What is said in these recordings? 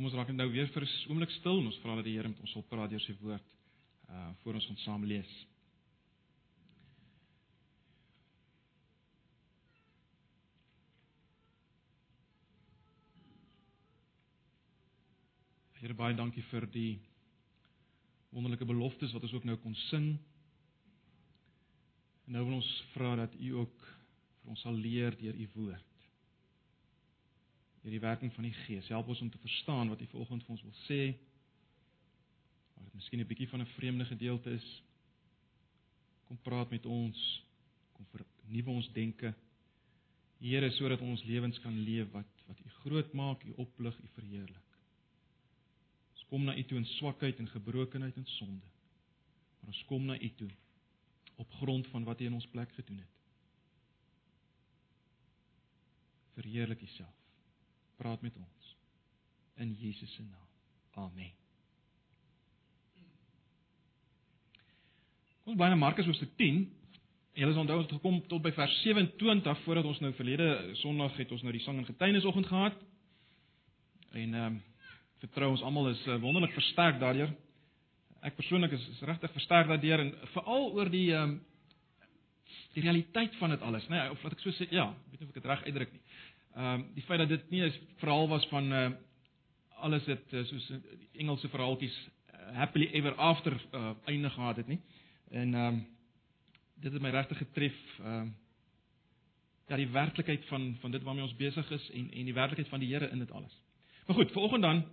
Kom ons raak nou weer vir 'n oomblik stil en ons vra dat die Here met ons sal praat deur sy woord uh voor ons ons saam lees. Here baie dankie vir die wonderlike beloftes wat ons ook nou kon sing. En nou wil ons vra dat U ook vir ons sal leer deur U woord. Deur die werking van die Gees, help ons om te verstaan wat U vanoggend vir ons wil sê. Waar dit miskien 'n bietjie van 'n vreemde gedeelte is. Kom praat met ons, kom vernuwe ons denke. Here, sodat ons lewens kan leef wat wat U groot maak, U oplig, U verheerlik kom na U toe in swakheid en gebrokenheid en sonde. Maar ons kom na U toe op grond van wat U in ons plek gedoen het. Verheerlik U self. Praat met ons in Jesus se naam. Amen. Ons by Markus hoofstuk 10. Julle sal onthou ons het gekom tot by vers 27 voordat ons nou verlede Sondag het ons nou die sang en getuienisoggend gehad. En ehm um, vertrou ons almal is uh, wonderlik versterk daardeur. Ek persoonlik is, is regtig versterk daardeur en veral oor die ehm um, die realiteit van dit alles, nê, nee, of wat ek so sê, ja, weet nie of ek dit reg uitdruk nie. Ehm um, die feit dat dit nie 'n verhaal was van uh, alles dit uh, soos die Engelse verhaaltjies uh, happily ever after uh, einde gehad het nie. En ehm um, dit het my regtig getref ehm um, ja die werklikheid van van dit waarmee ons besig is en en die werklikheid van die Here in dit alles. Maar goed, vanoggend dan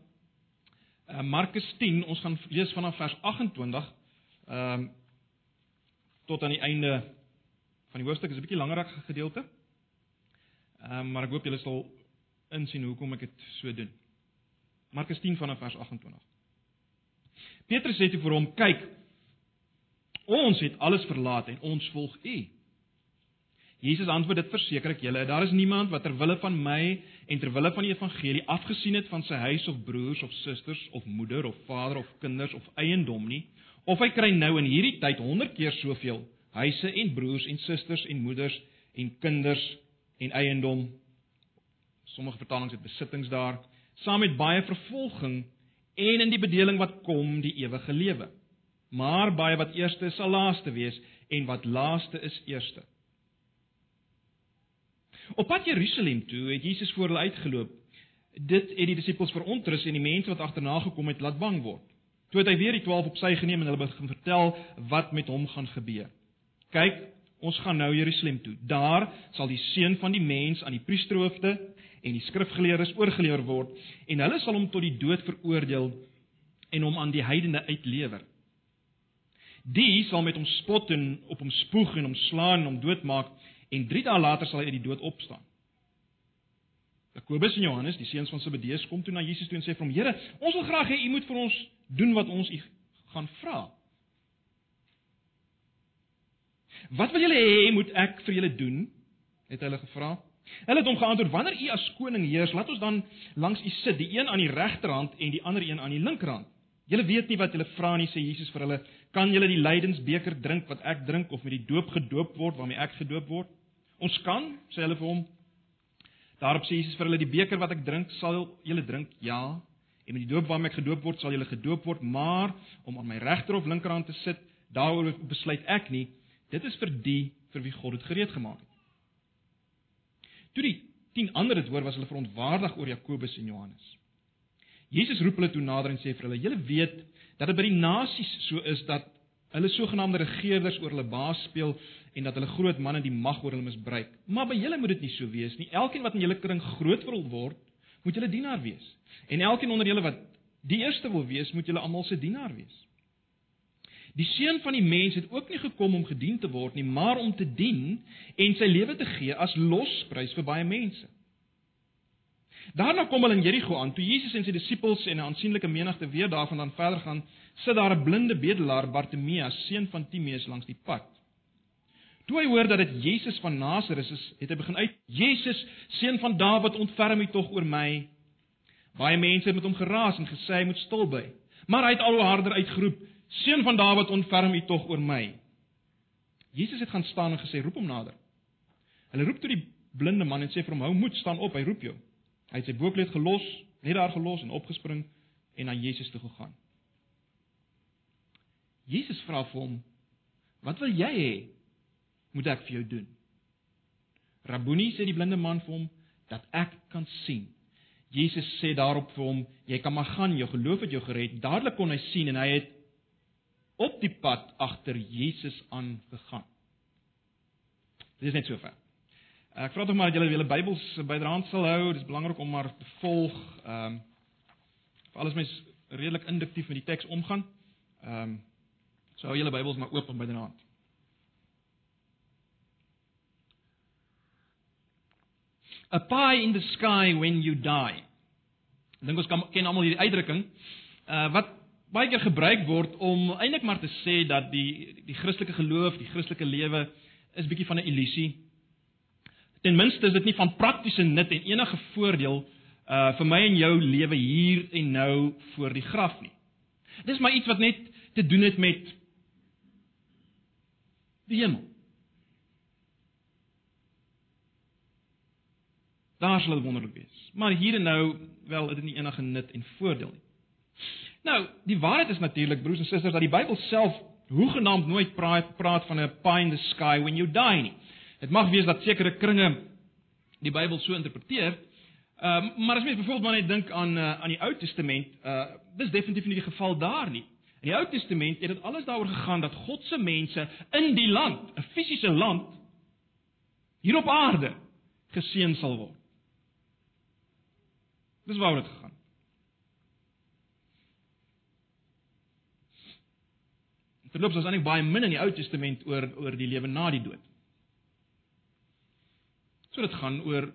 uh, Markus 10, ons gaan lees vanaf vers 28 ehm um, tot aan die einde van die hoofstuk. Dit is 'n bietjie langerige gedeelte. Ehm um, maar ek hoop julle sal insien hoekom ek dit so doen. Markus 10 vanaf vers 28. Petrus sê toe vir hom: "Kyk, ons het alles verlaat en ons volg U." Jesus antwoord dit verseker ek julle, daar is niemand wat ter wille van my en ter wille van die evangelie afgesien het van sy huis of broers of susters of moeder of vader of kinders of eiendom nie, of hy kry nou in hierdie tyd 100 keer soveel huise en broers en susters en moeders en kinders en eiendom. Sommige vertalings het besittings daar, saam met baie vervolging en in die bedeling wat kom die ewige lewe. Maar baie wat eerste is sal laaste wees en wat laaste is eerste. Op pad Jerusalem toe het Jesus voor hulle uitgeloop. Dit het die disippels verontrus en die mense wat agterna gekom het laat bang word. Toe het hy weer die 12 op sy geneem en hulle begin vertel wat met hom gaan gebeur. Kyk, ons gaan nou Jerusalem toe. Daar sal die seun van die mens aan die priesterhoofde en die skrifgeleerdes oorgelewer word en hulle sal hom tot die dood veroordeel en hom aan die heidene uitlewer. Die sal met hom spot en op hom spoeg en hom slaan en hom doodmaak en 3 dae later sal hy uit die dood opstaan. Jakobus en Johannes, die seuns van Zebedeus, kom toe na Jesus toe en sê vir hom: "Here, ons wil graag hê u moet vir ons doen wat ons u gaan vra." "Wat wil julle hê moet ek vir julle doen?" het hulle gevra. Hulle het hom geantwoord: "Wanneer u as koning heers, laat ons dan langs u sit, die een aan die regterhand en die ander een aan die linkerhand." Julle weet nie wat julle vra nie, sê Jesus vir hulle. "Kan julle die lydensbeker drink wat ek drink of met die doop gedoop word waarmee ek gedoop word?" Ons kan, sê hulle vir hom. Daarop sê Jesus vir hulle: "Die beker wat ek drink, sal julle drink, ja, en met die doop waarmee ek gedoop word, sal julle gedoop word, maar om aan my regter of linkerhand te sit, daaroor besluit ek nie. Dit is vir die vir wie God dit gereed gemaak het." Toe die 10 ander dit hoor, was hulle verontwaardig oor Jakobus en Johannes. Jesus roep hulle toe nader en sê vir hulle: "Julle weet dat dit by die nasies so is dat hulle sogenaamde regerders oor hulle baas speel en dat hulle groot manne die mag oor hulle misbruik. Maar by julle moet dit nie so wees nie. Elkeen wat in julle kring groot wil word, moet julle dienaar wees. En elkeen onder julle wat die eerste wil wees, moet julle almal se dienaar wees. Die seun van die mens het ook nie gekom om gedien te word nie, maar om te dien en sy lewe te gee as losprys vir baie mense. Daarna kom hulle in Jerigo aan. Toe Jesus en sy disippels en 'n aansienlike menigte weer daarvandaan verder gaan, sit daar 'n blinde bedelaar, Bartimeus, seun van Timeus langs die pad. Toe hy hoor dat dit Jesus van Nasaret is, het hy begin uit: "Jesus, seun van Dawid, ontferm U tog oor my." Baie mense het met hom geraas en gesê hy moet stil bly. Maar hy het al hoe harder uitgeroep: "Seun van Dawid, ontferm U tog oor my." Jesus het gaan staan en gesê: "Roep hom nader." Hulle roep toe die blinde man en sê vir hom: "Hou moed, staan op, hy roep jou." Hy het sy boekleed gelos Net daar gelos en opgespring en na Jesus toe gegaan. Jesus vra vir hom: "Wat wil jy hê moet ek vir jou doen?" Rabuni sê die blinde man vir hom: "Dat ek kan sien." Jesus sê daarop vir hom: "Jy kan maar gaan, jou geloof het jou gered." Dadelik kon hy sien en hy het op die pad agter Jesus aangegaan. Dit is net so ver. Ek vra tog maar dat julle julle Bybels byderhand sal hou. Dit is belangrik om maar te volg. Ehm um, vir alles mens redelik induktief met die teks omgaan. Ehm um, so hou julle Bybels maar oop byderhand. A pie in the sky when you die. Dink ons kan ken almal hierdie uitdrukking. Uh wat baie keer gebruik word om eintlik maar te sê dat die die Christelike geloof, die Christelike lewe is bietjie van 'n illusie Ten minste is dit nie van praktiese nut en enige voordeel uh vir my en jou lewe hier en nou voor die graf nie. Dis maar iets wat net te doen het met die hemel. Daar sal dit wonderlik wees. Maar hier en nou wel het dit nie enige nut en voordeel nie. Nou, die waarheid is natuurlik broers en susters dat die Bybel self hoegenaamd nooit praat praat van 'n pie in the sky when you die nie. Dit mag wees dat sekere kringe die Bybel so interpreteer. Ehm uh, maar as mens byvoorbeeld maar net dink aan uh, aan die Ou Testament, uh dis definitief nie die geval daar nie. In die Ou Testament het dit alles daaroor gegaan dat God se mense in die land, 'n fisiese land hier op aarde geseën sal word. Dis waaroor dit gegaan. Terloops, aan nie baie min in die Ou Testament oor oor die lewe na die dood. So dit gaan oor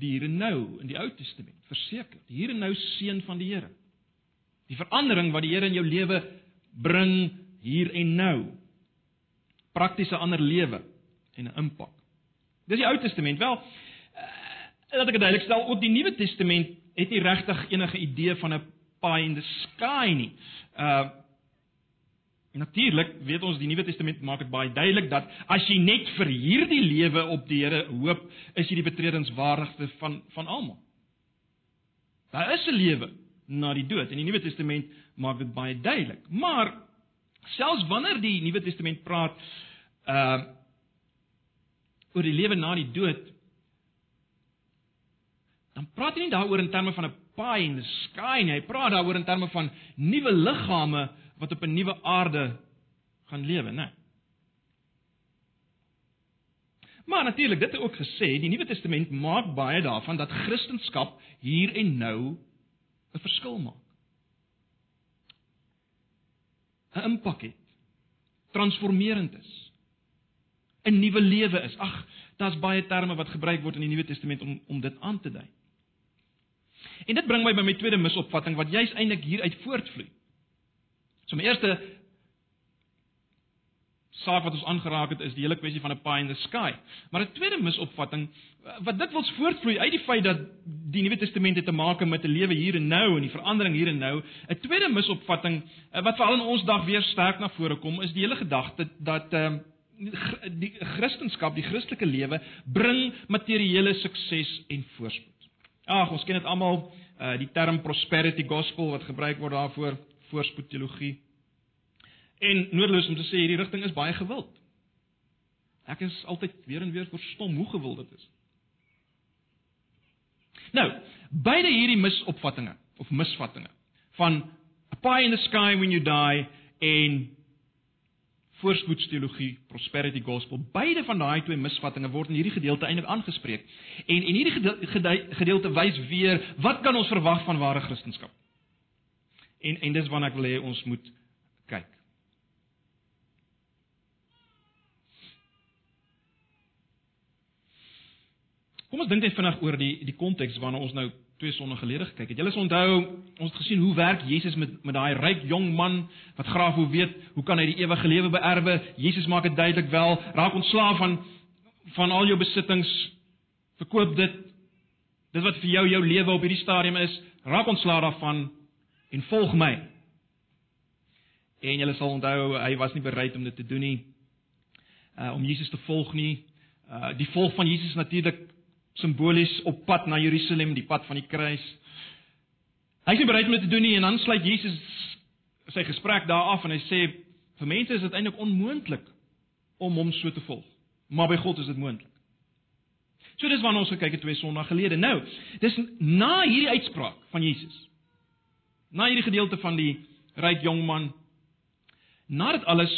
die hier en nou in die Ou Testament, verseker. Hier en nou seën van die Here. Die verandering wat die Here in jou lewe bring hier en nou. Praktiese ander lewe en 'n impak. Dis die Ou Testament. Wel, uh, laat ek dit duidelik stel, ook die Nuwe Testament het nie regtig enige idee van 'n pie in the sky nie. Uh Natuurlik weet ons die Nuwe Testament maak dit baie duidelik dat as jy net vir hierdie lewe op die Here hoop, is jy die betredenswaardigste van van almal. Daar is 'n lewe na die dood en die Nuwe Testament maak dit baie duidelik. Maar selfs wanneer die Nuwe Testament praat uh oor die lewe na die dood, dan praat hy nie daaroor in terme van 'n pie in the sky nie. Hy praat daaroor in terme van nuwe liggame wat op 'n nuwe aarde gaan lewe, né? Maar natuurlik, dit het ook gesê, die Nuwe Testament maak baie daarvan dat Christendom hier en nou 'n verskil maak. 'n impak het. Transformerend is. 'n Nuwe lewe is. Ag, daar's baie terme wat gebruik word in die Nuwe Testament om om dit aan te dui. En dit bring my by my tweede misopvatting wat juis eintlik hieruit voortvloei. So my eerste saak wat ons aangeraak het is die hele kwessie van 'n pie in the sky. Maar 'n tweede misopvatting wat dit wil voortvloei uit die feit dat die Nuwe Testament het te maak met 'n lewe hier en nou en die verandering hier en nou. 'n Tweede misopvatting wat veral in ons dag weer sterk na vore kom is die hele gedagte dat ehm uh, die Christendom, die Christelike lewe bring materiële sukses en voorspoed. Ag, ons ken dit almal, uh, die term prosperity gospel wat gebruik word daarvoor voorspoed teologie. En noodloos om te sê hierdie rigting is baie gewild. Ek is altyd weer en weer verstom hoe gewild dit is. Nou, beide hierdie misopvattinge of misvattinge van a pie in the sky when you die en voorspoedsteologie, prosperity gospel, beide van daai twee misvattinge word in hierdie gedeelte eintlik aangespreek. En en hierdie gedeelte wys weer wat kan ons verwag van ware Christendom? En en dis waarna ek wil hê ons moet kyk. Kom ons dink net vinnig oor die die konteks waarna ons nou twee sonde gelede gekyk het. Julle sal onthou, ons het gesien hoe werk Jesus met met daai ryk jong man wat graag wou weet hoe kan hy die ewige lewe beerwe? Jesus maak dit duidelik wel, raak ontslaaf van van al jou besittings, verkoop dit. Dis wat vir jou jou lewe op hierdie stadium is. Raak ontslaaf daarvan en volg my. En julle sal onthou hy was nie bereid om dit te doen nie. Uh om Jesus te volg nie. Uh die volg van Jesus natuurlik simbolies op pad na Jerusalem, die pad van die kruis. Hy's nie bereid om dit te doen nie en dan sluit Jesus sy gesprek daar af en hy sê vir mense is dit eintlik onmoontlik om hom so te volg. Maar by God is dit moontlik. So dis waarna ons gekyk het twee Sondae gelede. Nou, dis na hierdie uitspraak van Jesus. Na hierdie gedeelte van die ryk jong man. Na dit alles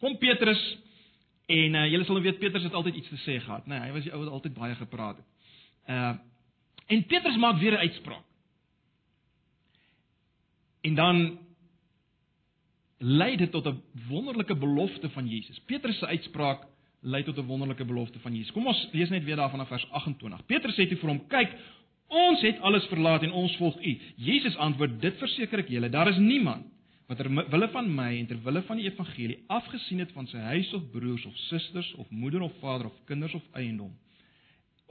kom Petrus en uh, julle sal weet Petrus het altyd iets te sê gehad, né? Nee, hy was die ou wat altyd baie gepraat het. Uh en Petrus maak weer 'n uitspraak. En dan lei dit tot 'n wonderlike belofte van Jesus. Petrus se uitspraak lei tot 'n wonderlike belofte van Jesus. Kom ons lees net weer daarvan af vers 28. Petrus sê toe vir hom: "Kyk, ons het alles verlaat en ons volg U." Jesus antwoord: "Dit verseker ek julle, daar is niemand wat ter wille van my en ter wille van die evangelie afgesien het van sy huis of broers of susters of moeder of vader of kinders of eiendom.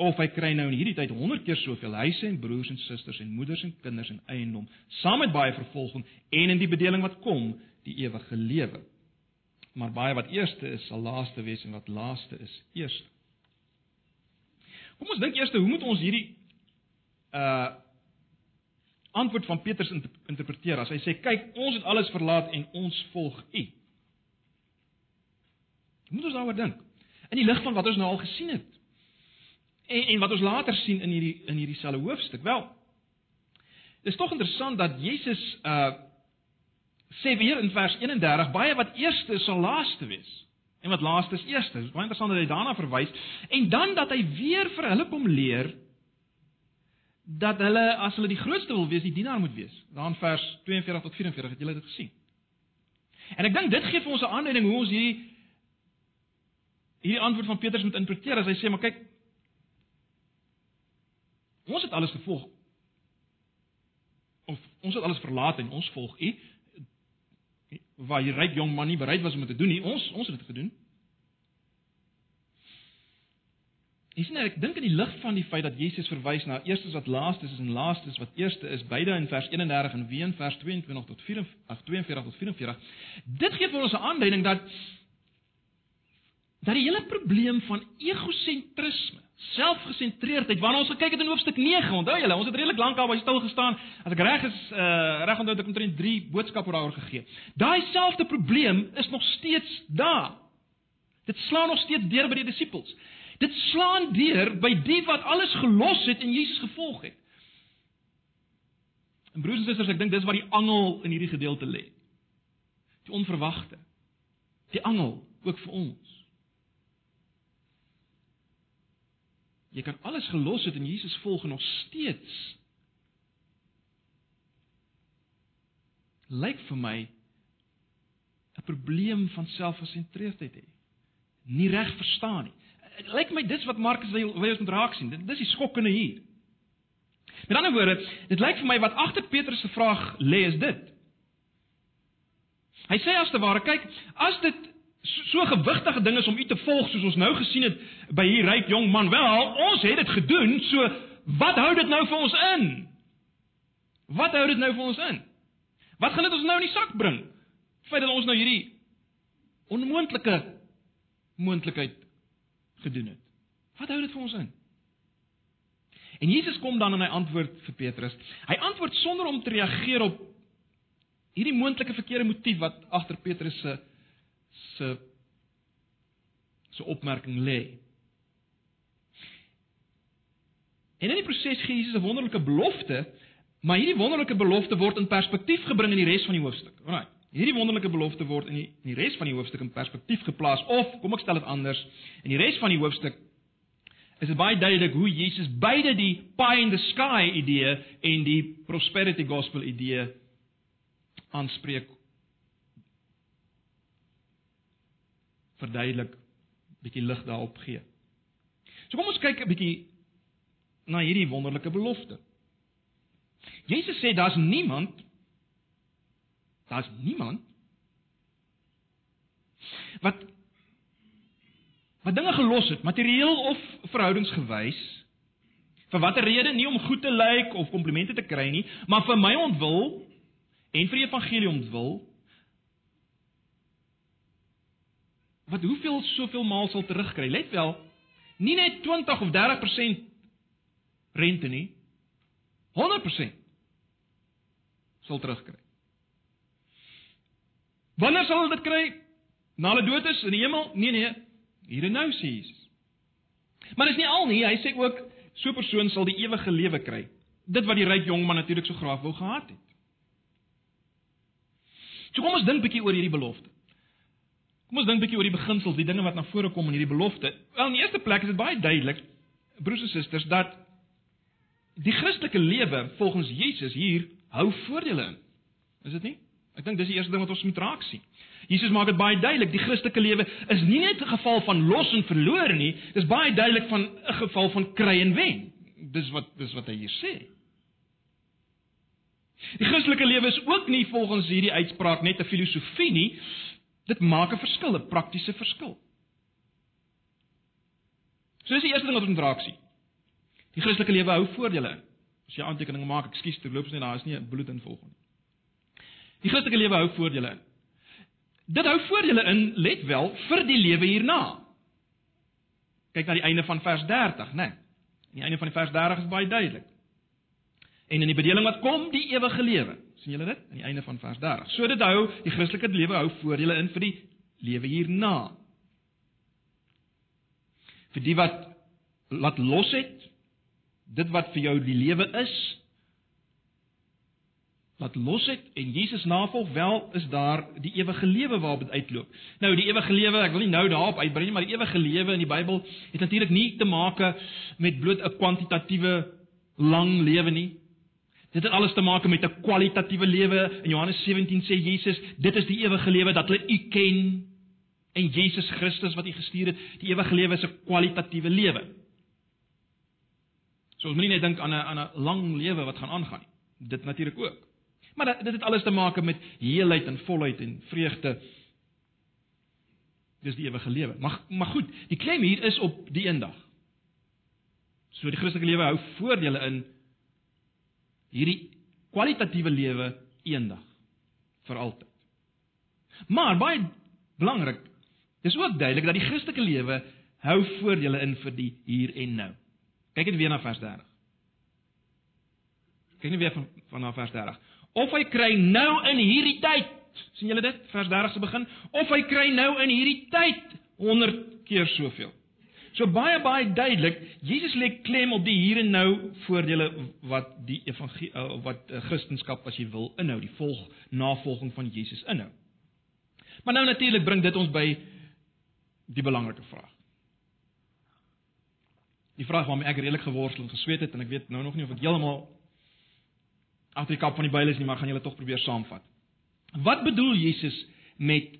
Of hy kry nou in hierdie tyd 100 keer soveel huise en broers en susters en moeders en kinders en eiendom saam met baie vervolging en in die bedeling wat kom die ewige lewe. Maar baie wat eerste is sal laaste wees en wat laaste is eerste. Kom ons dink eers hoe moet ons hierdie uh antwoord van Petrus interpreteer as hy sê kyk ons het alles verlaat en ons volg u moet ons daaroor dink in die lig van wat ons nou al gesien het En en wat ons later sien in hierdie in hierdie selfe hoofstuk. Wel. Dis tog interessant dat Jesus uh sê weer in vers 31 baie wat eerste sal laaste wees en wat laaste is eerste. Dis baie interessant dat hy daarna verwys en dan dat hy weer vir hulle kom leer dat hulle as hulle die grootste wil wees, die dienaar moet wees. Daar in vers 42 tot 44 het julle dit gesien. En ek dink dit gee vir ons 'n aanleiding hoe ons hierdie hierdie antwoord van Petrus moet interpreteer as hy sê maar kyk Ons het alles gevolg. Of ons het alles verlaat en ons volg U. Waar die ryk jong man nie bereid was om dit te doen nie, ons ons het dit gedoen. Is nie ek dink in die lig van die feit dat Jesus verwys na eerstes wat laastes is en laastes wat eerste is, beide in vers 31 en weer in vers 22 tot 44 42 tot 44. Dit gee vir ons 'n aanduiding dat dat die hele probleem van egosentrisme selfgesentreerdheid waarna ons gekyk het in hoofstuk 9. Onthou julle, ons het redelik lank al by stil gestaan. As ek reg is, uh reg onthou het ek omtrent 3 boodskappe daaroor gegee. Daai selfde probleem is nog steeds daar. Dit slaan nog steeds deur by die disippels. Dit slaan deur by die wat alles gelos het en Jesus gevolg het. En broers en susters, ek dink dis waar die angel in hierdie gedeelte lê. Die onverwagte. Die angel ook vir ons. Jy kan alles gelos het en Jesus volg en nog steeds lyk vir my 'n probleem van selfgesentreerdheid hê. Nie reg verstaan nie. Dit lyk my dis wat Markus wil wil ons moet raak sien. Dit dis die skokkende hier. Met ander woorde, dit lyk vir my wat agter Petrus se vraag lê is dit. Hy sê as te ware, kyk, as dit so gewigtige ding is om u te volg soos ons nou gesien het by hier ryk jong man. Wel, ons het dit gedoen. So wat hou dit nou vir ons in? Wat hou dit nou vir ons in? Wat gaan dit ons nou in die sak bring? Feit dat ons nou hierdie onmoontlike moontlikheid gedoen het. Wat hou dit vir ons in? En Jesus kom dan en hy antwoord vir Petrus. Hy antwoord sonder om te reageer op hierdie moontlike verkeerde motief wat agter Petrus se se se opmerking lê. En in die proses gee Jesus 'n wonderlike belofte, maar hierdie wonderlike belofte word in perspektief gebring in die res van die hoofstuk. Alraai. Hierdie wonderlike belofte word in die in die res van die hoofstuk in perspektief geplaas of kom ek stel dit anders, in die res van die hoofstuk is dit baie duidelik hoe Jesus beide die pie in the sky idee en die prosperity gospel idee aanspreek verduidelik, bietjie lig daarop gee. So kom ons kyk 'n bietjie na hierdie wonderlike belofte. Jesus sê daar's niemand daar's niemand wat wat dinge gelos het, materieel of verhoudingsgewys vir watter rede nie om goed te lyk of komplimente te kry nie, maar vir my ontwil en vir die evangelie ontwil wat hoeveel soveel maal sal terugkry. Let wel, nie net 20 of 30% rente nie. 100%. sal terugkry. Wanneer sal hulle dit kry? Na hulle dood is in die hemel? Nee nee, hier en nou sê Jesus. Maar dis nie al nie, hy sê ook so 'n persoon sal die ewige lewe kry. Dit wat die ryk jong man natuurlik so graag wou gehad het. So kom ons dink 'n bietjie oor hierdie belofte. Kom ons dink 'n bietjie oor die beginsels, die dinge wat na vore kom in hierdie belofte. Wel, in die eerste plek is dit baie duidelik, broers en susters, dat die Christelike lewe volgens Jesus hier hou voordele in. Is dit nie? Ek dink dis die eerste ding wat ons moet raak sien. Jesus maak dit baie duidelik, die Christelike lewe is nie net 'n geval van los en verloor nie, dis baie duidelik van 'n geval van kry en wen. Dis wat dis wat hy hier sê. Die Christelike lewe is ook nie volgens hierdie uitspraak net 'n filosofie nie. Dit maak 'n verskil, 'n praktiese verskil. So dis die eerste ding wat ons moet raak sien. Die Christelike lewe hou voordele in. As jy aantekeninge maak, ekskuus, terloops net daar is nie 'n bloed in volgende nie. Die Christelike lewe hou voordele in. Dit hou voordele in, let wel, vir die lewe hierna. Kyk na die einde van vers 30, né? Nee. Die einde van die vers 30 is baie duidelik. En in die bedeling wat kom, die ewige lewe. sien julle dit? Aan die einde van vers 30. So dit hou, die Christelike lewe hou voordele in vir die lewe hierna. Vir die wat laat los het, dit wat vir jou die lewe is, wat los het en Jesus navolg, wel is daar die ewige lewe waarop dit uitloop. Nou die ewige lewe, ek wil nie nou daarop uitbrei nie, maar die ewige lewe in die Bybel het natuurlik nie te maak met bloot 'n kwantitatiewe lang lewe nie. Dit het alles te maak met 'n kwalitatiewe lewe. In Johannes 17 sê Jesus, dit is die ewige lewe dat hulle U ken en Jesus Christus wat U gestuur het. Die ewige lewe is 'n kwalitatiewe lewe. So ons moenie net dink aan 'n aan 'n lang lewe wat gaan aangaan nie. Dit natuurlik ook. Maar dit het alles te maak met heelheid en volheid en vreugde. Dis die ewige lewe. Maar maar goed, die klem hier is op die eendag. So die Christelike lewe hou voordele in hierdie kwalitatiewe lewe eendag vir altyd. Maar baie belangrik, dis ook duidelik dat die Christelike lewe hou voordele in vir die hier en nou. Kyk net weer na vers 30. Kyk net weer van van na vers 30 of hy kry nou in hierdie tyd. sien julle dit? Vers 30 se begin, of hy kry nou in hierdie tyd 100 keer soveel. So baie baie duidelik, Jesus lê klem op die hier en nou voordele wat die evangelie uh, wat uh, Christendom as jy wil inhou, die volg navolging van Jesus inhou. Maar nou natuurlik bring dit ons by die belangrike vraag. Die vraag waarmee ek redelik geworstel en gesweet het en ek weet nou nog nie of ek heeltemal agter die kap van die Bybel is nie, maar gaan julle tog probeer saamvat. Wat bedoel Jesus met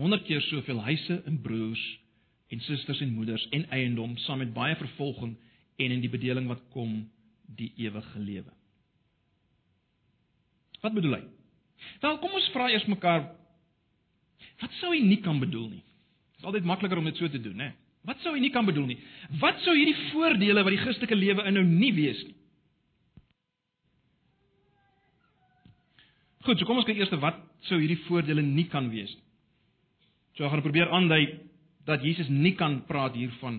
100 keer soveel huise en broers en susters en moeders en eiendom saam met baie vervolging en in die bedeling wat kom die ewige lewe? Wat bedoel hy? Wel, kom ons vra eers mekaar wat sou hy nie kan bedoel nie? Dit is altyd makliker om dit so te doen, né? Wat sou hy nie kan bedoel nie? Wat sou hierdie voordele wat die Christelike lewe inhou nie wees nie? Goed, so kom ons kyk eers wat sou hierdie voordele nie kan wees nie. So ek gaan probeer aandui dat Jesus nie kan praat hier van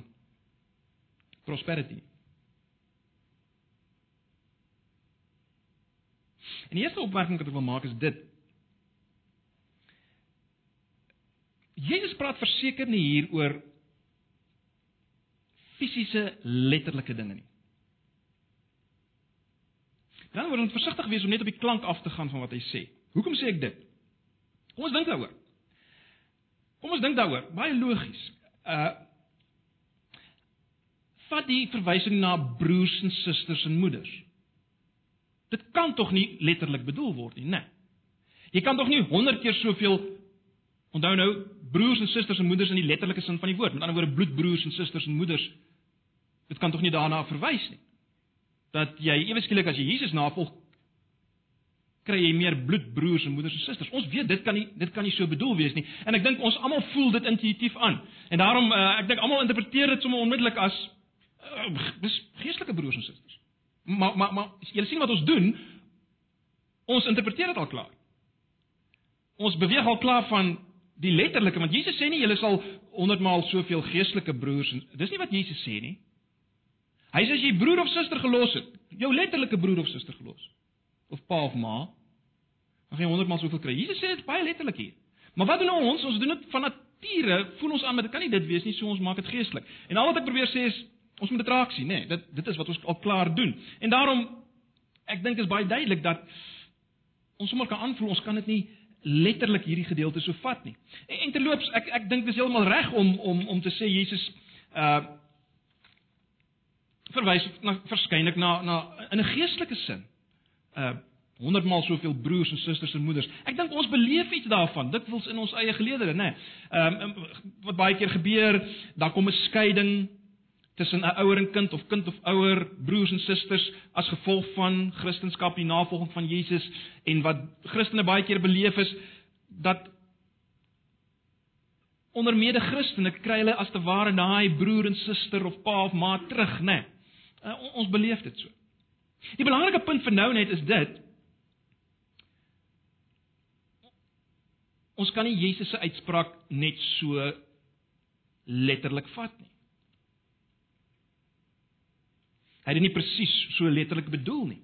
prosperity. En die eerste opmerking wat ek wil maak is dit. Jesus praat verseker nie hier oor fisiese letterlike dinge nie. Dan word ons versigtig wees om net op die klank af te gaan van wat hy sê. Hoekom sê ek dit? Kom ons dink daaroor. Kom ons dink daaroor. Baie logies. Uh vat die verwysing na broers en susters en moeders. Dit kan tog nie letterlik bedoel word nie, né? Nee. Jy kan tog nie 100 keer soveel onthou nou broers en susters en moeders in die letterlike sin van die woord. Met ander woorde bloedbroers en susters en moeders. Dit kan tog nie daarna verwys nie dat jy ewe skielik as jy Jesus navolg kry jy meer bloedbroers en moeders en susters. Ons weet dit kan nie dit kan nie so bedoel wees nie. En ek dink ons almal voel dit intuïtief aan. En daarom uh, ek dink almal interpreteer dit sommer onmiddellik as uh, geestelike broers en susters. Maar maar maar jy sien wat ons doen? Ons interpreteer dit al klaar. Ons beweeg al klaar van die letterlike want Jesus sê nie julle sal 100 maal soveel geestelike broers en dis nie wat Jesus sê nie. Hy sê as jy broer of suster gelos het, jou letterlike broer of suster gelos. of pa of ma, dan gaan jy 100 maal soveel kry. Jesus sê dit baie letterlik hier. Maar wat doen ons? Ons doen dit van nature, voel ons aan, maar dit kan nie dit wees nie, so ons maak dit geestelik. En al wat ek probeer sê is ons moet dit raak sien, nê. Nee, dit dit is wat ons al klaar doen. En daarom ek dink is baie duidelik dat ons sommer kan aanvoel ons kan dit nie letterlik hierdie gedeelte so vat nie. En, en terloops, ek ek dink dis heeltemal reg om om om te sê Jesus uh verwys na verskeidelik na na in 'n geestelike sin. Uh 100 maal soveel broers en susters en moeders. Ek dink ons beleef iets daarvan. Dit wils in ons eie geleedere, nê. Ehm um, wat baie keer gebeur, daar kom 'n skeiding tussen 'n ouer en kind of kind of ouer, broers en susters as gevolg van Christendom, die navolging van Jesus en wat Christene baie keer beleef is dat onder mede Christene kry hulle as te ware daai broer en suster of pa of ma terug, nê. Uh, ons beleef dit so. Die belangrike punt vir nou net is dit Ons kan nie Jesus se uitspraak net so letterlik vat nie. Hy het dit nie presies so letterlik bedoel nie.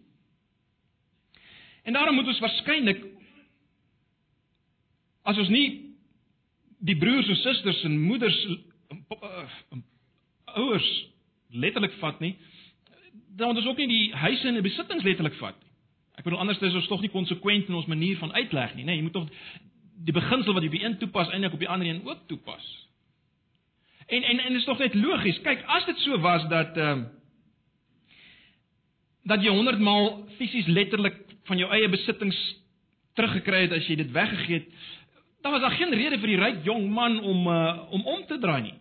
En daarom moet ons waarskynlik as ons nie die broers en susters en moeders en ouers letterlik vat nie, dan ons ook nie die huise en die besittings letterlik vat nie. Ek bedoel anders is ons tog nie konsekwent in ons manier van uitleg nie, nê? Nee, jy moet tog die beginsel wat jy op die een toepas eintlik op die ander een ook toepas. En en en is tog net logies. Kyk, as dit so was dat ehm uh, dat jy 100 maal fisies letterlik van jou eie besittings teruggekry het as jy dit weggegee het, dan was daar geen rede vir die ryk jong man om uh, om om te draai nie.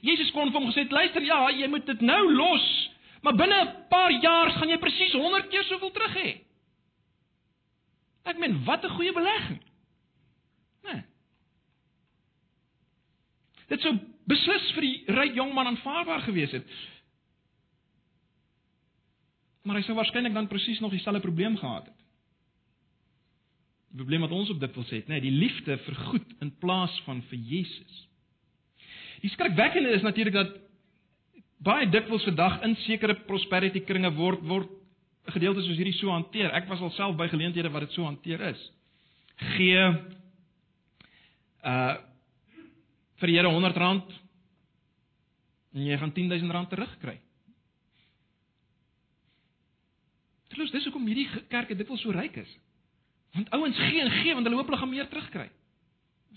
Jesus kon vir hom gesê het, "Luister, ja, jy moet dit nou los, maar binne 'n paar jaar gaan jy presies 100 keer soveel terug hê." Ek meen, wat 'n goeie belegging. Nee. Dit sou beslis vir die ryk jong man aanvaarbaar gewees het. Maar hy sou waarskynlik dan presies nog dieselfde probleem gehad het. Die probleem wat ons op dit wil sê, nê, nee, die liefde vir goed in plaas van vir Jesus. Die skrikwekkende is natuurlik dat baie dikwels vandag in sekere prosperity kringe word word gedeeltes soos hierdie so hanteer. Ek was alself by geleenthede wat dit so hanteer is. Gee uh vir die Here R100 en jy gaan R10000 terugkry. Terloops, dis hoekom hierdie kerke dikwels so ryk is. Want ouens gee en gee want hulle hoop hulle gaan meer terugkry.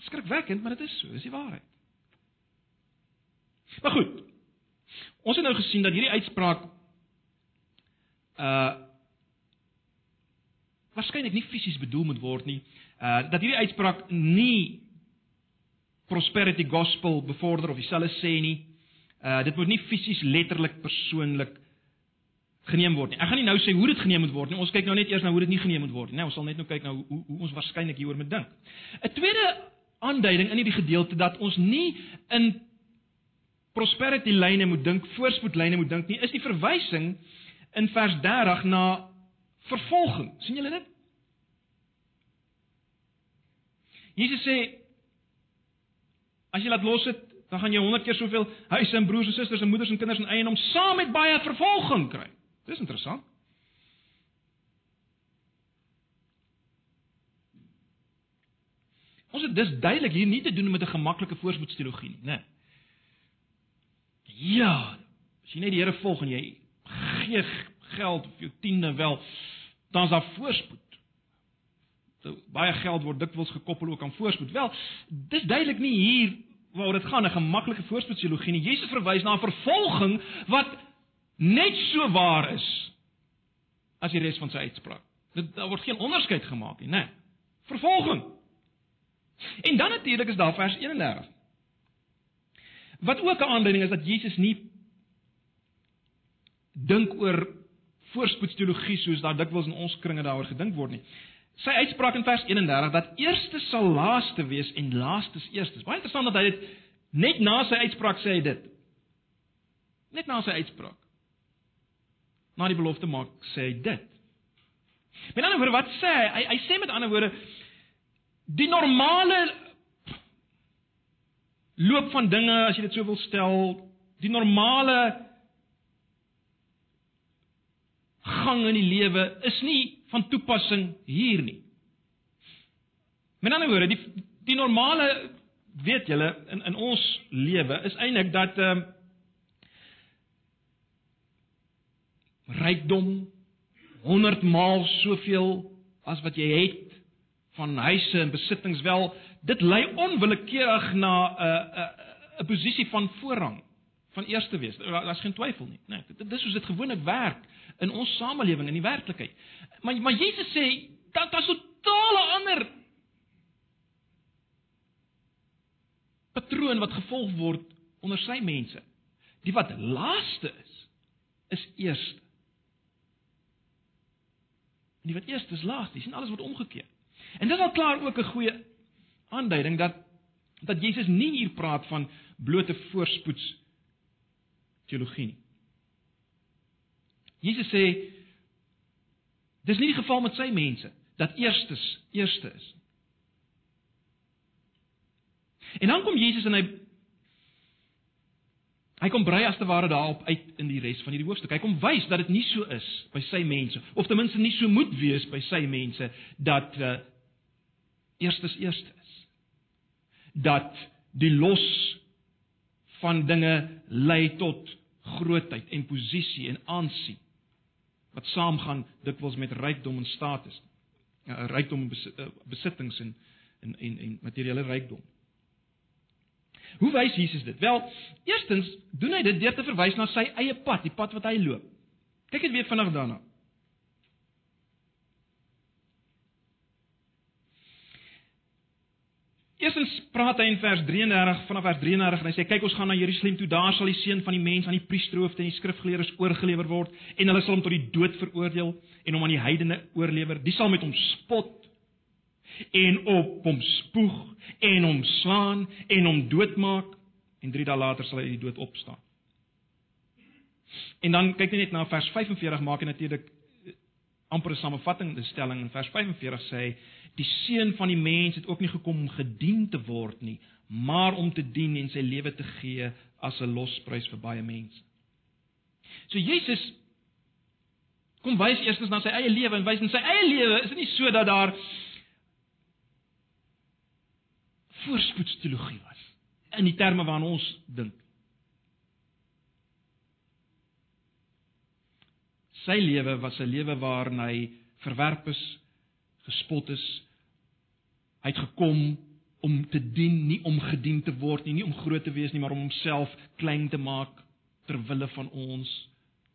Skrikwekkend, maar dit is so, dis die waarheid. Maar goed. Ons het nou gesien dat hierdie uitspraak uh waarskynlik nie fisies bedoel moet word nie. Uh dat hierdie uitspraak nie prosperity gospel bevorder of dieselfde sê nie. Uh dit moet nie fisies letterlik persoonlik geneem word nie. Ek gaan nie nou sê hoe dit geneem moet word nie. Ons kyk nou net eers na hoe dit nie geneem moet word nie. Nee, ons sal net nou kyk na hoe hoe ons waarskynlik hieroor moet dink. 'n Tweede aanduiding in hierdie gedeelte dat ons nie in prosperity lyne moet dink, voorspoedlyne moet dink nie, is die verwysing in vers 30 na vervolging. sien julle dit? Jesus sê as jy laat los het, dan gaan jy 100 keer soveel huise en broers en susters en moeders en kinders en eiendom saam met baie vervolging kry. Dis interessant. Ons het dis duidelik hier nie te doen met 'n gemaklike voorspoedsteologie nie, né? Ja, as jy net die Here volg en jy gee geld of jou tiende wel, dan is daar voorspoed. So baie geld word dikwels gekoppel ook aan voorspoed. Wel, dis duidelik nie hier waaroor dit gaan 'n gemaklike voorspoedsteologie nie. Jesus verwys na 'n vervolging wat net so waar is as die res van sy uitspraak. Dit daar word geen onderskeid gemaak nie, né? Vervolging. En dan natuurlik is daar vers 31. Wat ook 'n aanduiding is dat Jesus nie dink oor voorspoedsteologie soos daar dikwels in ons kringe daaroor gedink word nie. Sy uitspraak in vers 31 dat eerste sal laaste wees en laaste eerste. Baie interessant dat hy dit net na sy uitspraak sê hy dit. Net na sy uitspraak na die belofte maak, sê hy dit. Met ander woorde, wat sê hy? Hy, hy sê met ander woorde die normale loop van dinge, as jy dit so wil stel, die normale gang in die lewe is nie van toepassing hier nie. Met ander woorde, die die normale weet julle in in ons lewe is eintlik dat ehm uh, rykdom 100 maal soveel as wat jy het van huise en besittings wel dit lei onwillekeurig na 'n uh, 'n uh, 'n posisie van voorrang van eerste wees. Daar's geen twyfel nie. Nee, dit dis hoe dit gewoonlik werk in ons samelewing in die werklikheid. Maar maar Jesus sê dat daar so totale ander patroon wat gevolg word onder sy mense. Die wat laaste is, is eerste. En die wat eerste is laaste. Dis alles word omgekeer. En dit is al klaar ook 'n goeie aanduiding dat dat Jesus nie hier praat van blote voorspoeds teologie nie. Jesus sê dis nie die geval met sy mense dat eerstes eerste is. En dan kom Jesus en hy hy kom brei as te ware daarop uit in die res van hierdie hoofstuk. Hy kom wys dat dit nie so is by sy mense of ten minste nie so moet wees by sy mense dat uh, eerstes eerste is. Dat die los van dinge lei tot grootheid en posisie en aansien wat saamgaan dikwels met rykdom en status. Ja, rykdom en eh, besittings en en en, en materiële rykdom. Hoe wys Jesus dit? Wel, eerstens doen hy dit deur te verwys na sy eie pad, die pad wat hy loop. Kyk net weer vinnig daarna. Eerstens praat hy in vers 33 vanaf vers 33 en hy sê kyk ons gaan na Jerusalem toe. Daar sal die seun van die mens aan die priesterhoofde en die skrifgeleerdes oorgelewer word en hulle sal hom tot die dood veroordeel en hom aan die heidene oorlewer. Die sal met hom spot en op hom spoeg en hom slaan en hom doodmaak en 3 dae later sal hy uit die dood opstaan. En dan kyk jy net na vers 45 maak hy natuurlik amper 'n samevatting die stelling in vers 45 sê hy die seun van die mens het ook nie gekom om gedien te word nie, maar om te dien en sy lewe te gee as 'n losprys vir baie mense. So Jesus kom wys eerstens na sy eie lewe en wys in sy eie lewe is dit nie so dat daar voorspoedsteologie was in die terme waarna ons dink. Sy lewe was 'n lewe waarin hy verwerp is, gespot is, Hy het gekom om te dien, nie om gedien te word nie, nie om groot te wees nie, maar om homself klein te maak ter wille van ons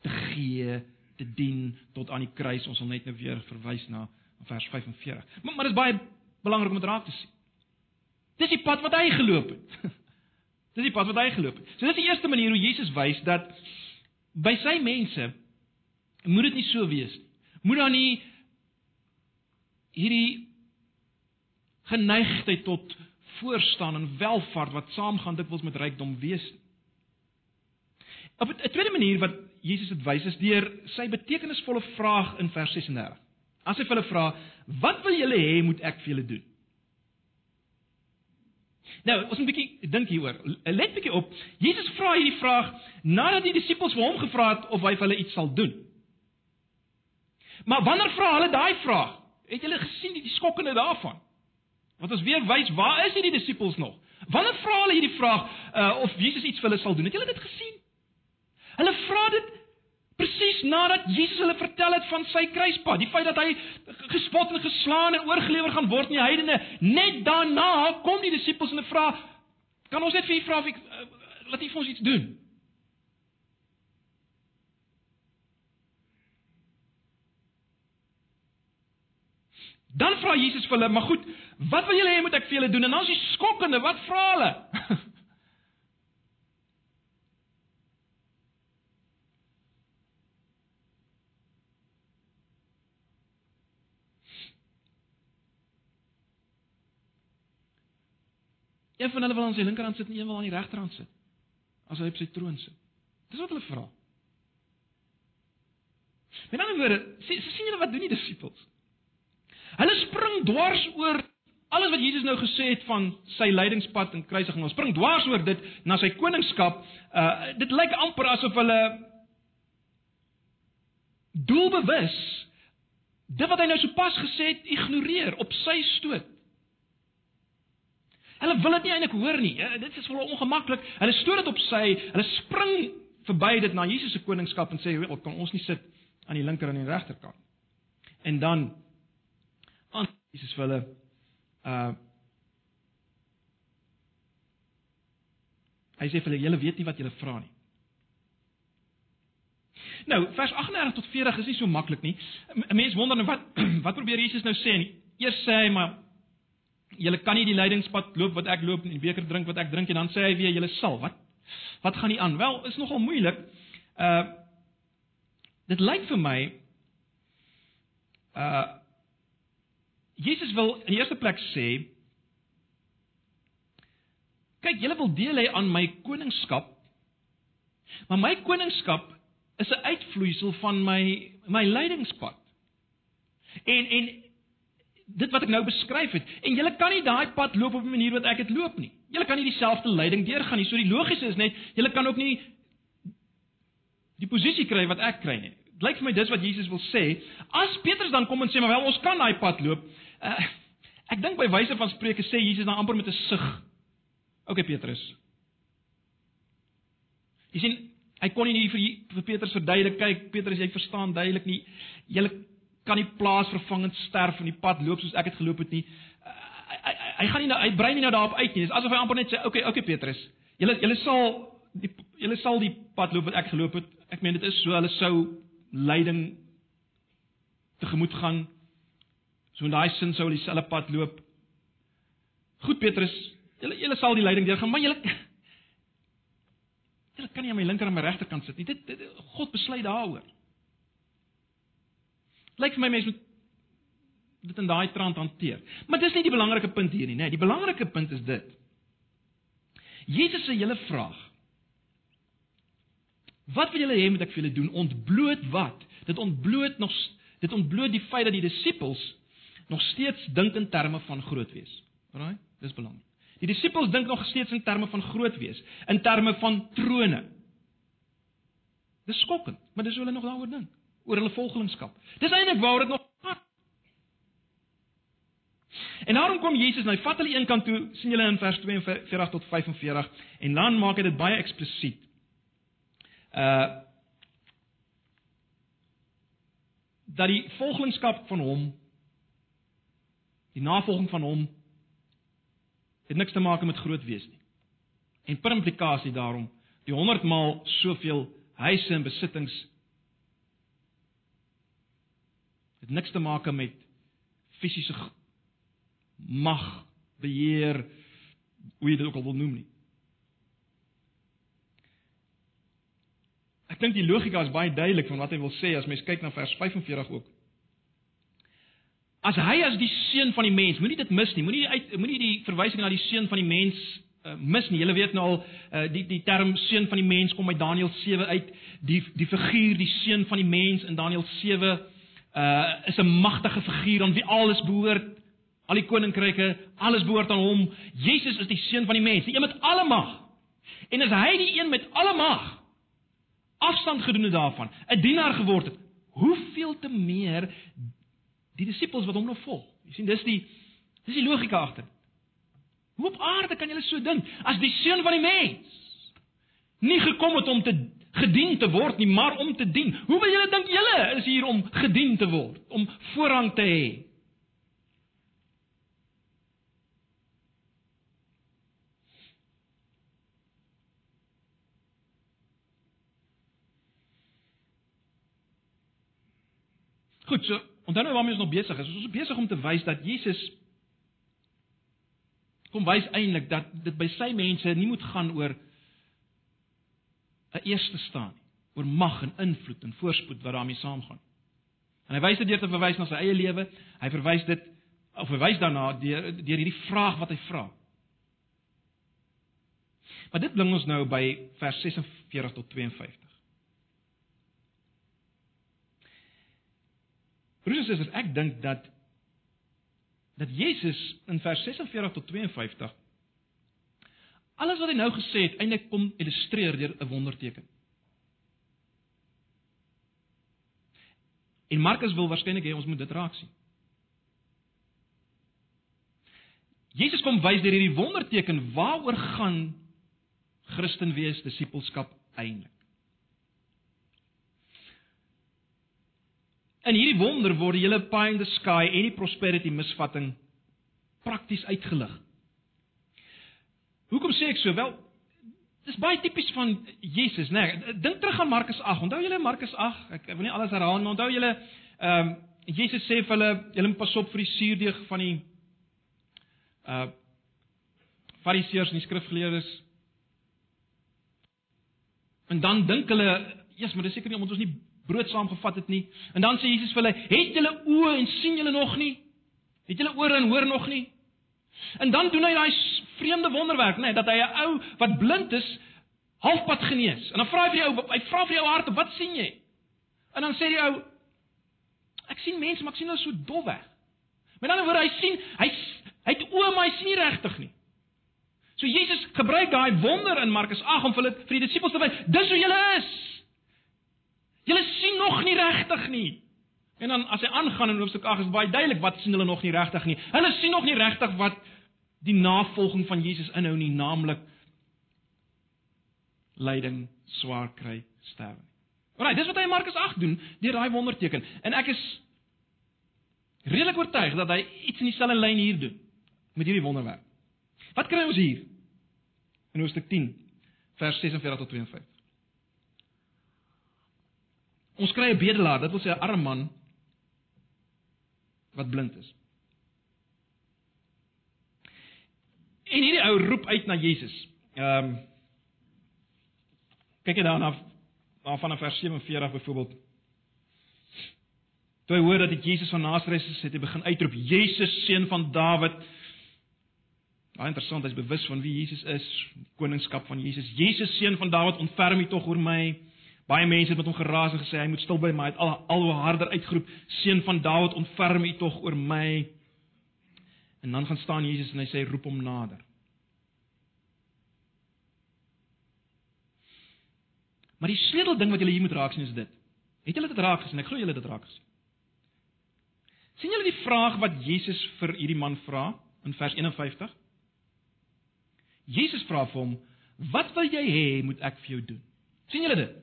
te gee, te dien tot aan die kruis. Ons sal net nou weer verwys na vers 45. Maar maar dit is baie belangrik om dit raak te sien. Dis die pad wat hy geloop het. Dis die pad wat hy geloop het. So dis die eerste manier hoe Jesus wys dat by sy mense moet dit nie so wees nie. Moet daar nie hierdie geneigtheid tot voorstaan en welvaart wat saamgaan dikwels met rykdom wees. Op 'n tweede manier wat Jesus dit wys is deur sy betekenisvolle vraag in vers 36. As hy hulle vra, "Wat wil julle hê moet ek vir julle doen?" Nou, ons moet 'n bietjie dink hieroor. Let bietjie op. Jesus vra hierdie vraag nadat die disippels vir hom gevra het of hy vir hulle iets sal doen. Maar wanneer vra hulle daai vraag? Het julle gesien die, die skokkende daarvan? Want ons weer wys, waar is hierdie disippels nog? Wanneer vra hulle hierdie vraag uh, of Jesus iets vir hulle sal doen? Het julle dit gesien? Hulle vra dit presies nadat Jesus hulle vertel het van sy kruispad, die feit dat hy gespot en geslaan en oorgelewer gaan word aan die heidene. Net daarna kom die disippels en hulle vra, "Kan ons net vir u vra of ek uh, laat u vir ons iets doen?" Dan vra Jesus vir hulle, "Maar goed, wat wil julle hê moet ek vir julle doen?" En dan is die skokkende, wat vra hulle? Een van hulle wil aan sy linkerhand sit en een wil aan die regterhand sit. As hy op sy troon sit. Dis wat hulle vra. Met ander woorde, sien julle wat doen die disippels? Hulle spring dwars oor alles wat Jesus nou gesê het van sy lydingspad en kruisiging. Hulle spring dwars oor dit na sy koningskap. Uh dit lyk amper asof hulle doelbewus dit wat hy nou sopas gesê het ignoreer op sy stoot. Hulle wil dit nie eintlik hoor nie. Ja, dit is vir hulle ongemaklik. Hulle stoot dit op sy, hulle spring verby dit na Jesus se koningskap en sê, "Wel, kan ons nie sit aan die linker en die regterkant?" En dan aan Jesus vir hulle uh Hy sê vir hulle, "Julle weet nie wat julle vra nie." Nou, vers 38 tot 40 is nie so maklik nie. 'n Mens wonder nou wat wat probeer Jesus nou sê? Eers sê hy maar julle kan nie die lydingspad loop wat ek loop en die beker drink wat ek drink en dan sê hy weer julle sal. Wat wat gaan nie aan? Wel, is nogal moeilik. Uh dit lyk vir my uh Jesus wil in die eerste plek sê kyk, julle wil deel hê aan my koningskap. Maar my koningskap is 'n uitvloeisel van my my lydingspad. En en dit wat ek nou beskryf het, en julle kan nie daai pad loop op 'n manier wat ek dit loop nie. Julle kan nie dieselfde lyding deurgaan nie. So die logiese is net, julle kan ook nie die posisie kry wat ek kry nie. Dit lyk vir my dis wat Jesus wil sê. As Petrus dan kom en sê, "Maar wel, ons kan daai pad loop." Uh, ek dink by wyse van spreuke sê Jesus dan amper met 'n sug. OK Petrus. Jy sien, Hy kon nie vir vir Petrus verduidelik, kyk Petrus, jy verstaan duidelik nie. Jy kan nie plaasvervangend sterf in die pad loop soos ek het geloop het nie. Hy hy, hy gaan nie nou hy brei nie nou daarop uit nie. Dis asof hy amper net sê, "Oké, okay, oké okay, Petrus. Julle julle sal die julle sal die pad loop wat ek geloop het. Ek meen dit is so hulle sou lyding tegemoet gaan. So in daai sin sou hulle dieselfde pad loop. Goed Petrus, julle julle sal die lyding deurgaan, maar julle Julle kan nie aan my linker en my regterkant sit nie. Dit, dit God besluit daaroor. Lyk vir my mense moet dit in daai trant hanteer. Maar dis nie die belangrike punt hier nie, nê. Nee, die belangrike punt is dit. Jesus se hele vraag. Wat wil julle hê moet ek vir julle doen? Ontbloot wat? Dit ontbloot nog dit ontbloot die feit dat die disippels nog steeds dink in terme van groot wees. Alraai? Dis belangrik. Die disippels dink nog steeds in terme van groot wees, in terme van trone. Dis skokkend, maar dis hoe hulle nog daaroor dink, oor hulle volgelingskap. Dis eintlik waaroor dit nog gaan. En daarom kom Jesus nou, vat hulle een kant toe, sien julle in vers 42 tot 45 en dan maak hy dit baie eksplisiet. Uh dat die volgelingskap van hom die navolging van hom het niks te maak met groot wees nie. En per implikasie daarom, die 100 maal soveel huise en besittings het niks te maak met fisiese mag, beheer, hoe jy dit ook al wil noem nie. Ek dink die logika is baie duidelik van wat hy wil sê as mens kyk na vers 45 ook. As hy as die seun van die mens, moenie dit mis nie. Moenie uit moenie die verwysing na die seun van die mens uh, mis nie. Julle weet nou al uh, die die term seun van die mens kom uit Daniël 7 uit. Die die figuur die seun van die mens in Daniël 7 uh eh, is 'n magtige figuur aan wie alles behoort. Al die koninkryke, alles behoort aan hom. Jesus is die seun van die mens, die een met alle mag. En as hy die een met alle mag afstand gedoen het daarvan, 'n dienaar geword het, hoeveel te meer die disippels wat hom nou volg. Jy sien dis die dis die logika agter. Hoe op aarde kan jy so dink as die seun van die mens nie gekom het om te gedien te word nie, maar om te dien. Hoe wil julle dink julle is hier om gedien te word, om voorrang te hê? Goed, so Onthou nou waarmee ons nog besig is. Ons is besig om te wys dat Jesus kom wys eintlik dat dit by sy mense nie moet gaan oor 'n eerste staan nie, oor mag en invloed en voorspoed wat daarmee saamgaan. En hy wys dit deur te verwys na sy eie lewe. Hy verwys dit of verwys daarna deur deur hierdie vraag wat hy vra. Maar dit bring ons nou by vers 46 tot 52. Broers en susters, ek dink dat dat Jesus in vers 46 tot 52 alles wat hy nou gesê het eintlik kom illustreer deur 'n wonderteken. En Markus wil waarskynlik hê ons moet dit raak sien. Jesus kom wys deur hierdie wonderteken waaroor gaan Christen wees, disippelskap eintlik. In hierdie wonder word die hele pie in the sky en die prosperity misvatting prakties uitgelig. Hoekom sê ek so? Wel, dis baie tipies van Jesus, né? Nee, Dink terug aan Markus 8. Onthou julle Markus 8? Ek, ek wil nie alles herhaal nie, maar onthou julle ehm um, Jesus sê vir hulle, julle moet pas op vir die suurdeeg van die uh Fariseërs en die skrifgeleerdes. En dan dink hulle, "Jesus, maar dis seker nie omdat ons nie brood saamgevat het nie." En dan sê Jesus vir hulle, "Het julle oë en sien julle nog nie? Het julle ore en hoor nog nie?" En dan doen hy daai vreemde wonderwerk, nê, nee, dat hy 'n ou wat blind is halfpad genees. En dan vra hy vir die ou, hy vra vir die ou hart, "Wat sien jy?" En dan sê die ou, "Ek sien mense, maar ek sien hulle so dof weg." Met ander woorde, hy sien, hy hy het oë, maar hy sien nie regtig nie. So Jesus gebruik daai wonder in Markus 8 om vir hulle vir die disippels te wys, dis hoe julle is. Julle sien nog nie regtig nie. En dan as hy aangaan in hoofstuk 8 is baie duidelik wat sien hulle nog nie regtig nie. Hulle sien nog nie regtig wat die navolging van Jesus inhou nie, naamlik lyding, swaar kry, sterwe. Alraai, dis wat hy in Markus 8 doen deur daai wonderteken. En ek is redelik oortuig dat hy iets in dieselfde lyn hier doen met hierdie wonderwerk. Wat kry ons hier? In hoofstuk 10 vers 46 tot 52. Ons kry 'n bedelaar, dit wil sê 'n arm man wat blind is. En hierdie ou roep uit na Jesus. Ehm um, kyk jy daarna af van vers 47 byvoorbeeld. Toe hy hoor dat dit Jesus van Nasaret is, het hy begin uitroep: "Jesus, seun van Dawid." Baie interessant, hy's bewus van wie Jesus is, koningskap van Jesus. Jesus, seun van Dawid, ontferm U tog oor my. Baie mense het met hom geraas en gesê hy moet stil bly, maar hy het al al hoe harder uitgeroep: "Seun van Dawid, ontferm U tog oor my." En dan gaan staan Jesus en hy sê roep hom nader. Maar die sleutel ding wat julle hier moet raak sien is dit. Het julle dit raak gesien? Ek glo julle het dit raak gesien. sien julle die vraag wat Jesus vir hierdie man vra in vers 51? Jesus vra vir hom: "Wat wil jy hê moet ek vir jou doen?" sien julle dit?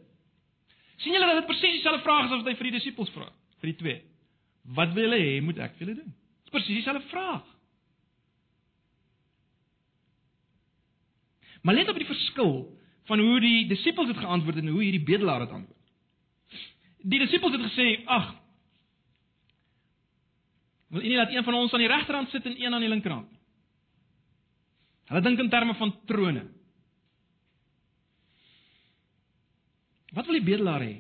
Sien julle dat dit presies dieselfde vraag is as wat hy vir die disippels vra, vir die twee. Wat wil julle hê moet ek vir julle doen? Dis presies dieselfde vraag. Maar let op die verskil van hoe die disippels dit geantwoord het en hoe hierdie bedelaar dit antwoord. Die disippels het gesê: "Ag, wil nie dat een van ons aan die regterhand sit en een aan die linkerhand?" Hulle dink in terme van trone. Wat wil die bedelaar hê?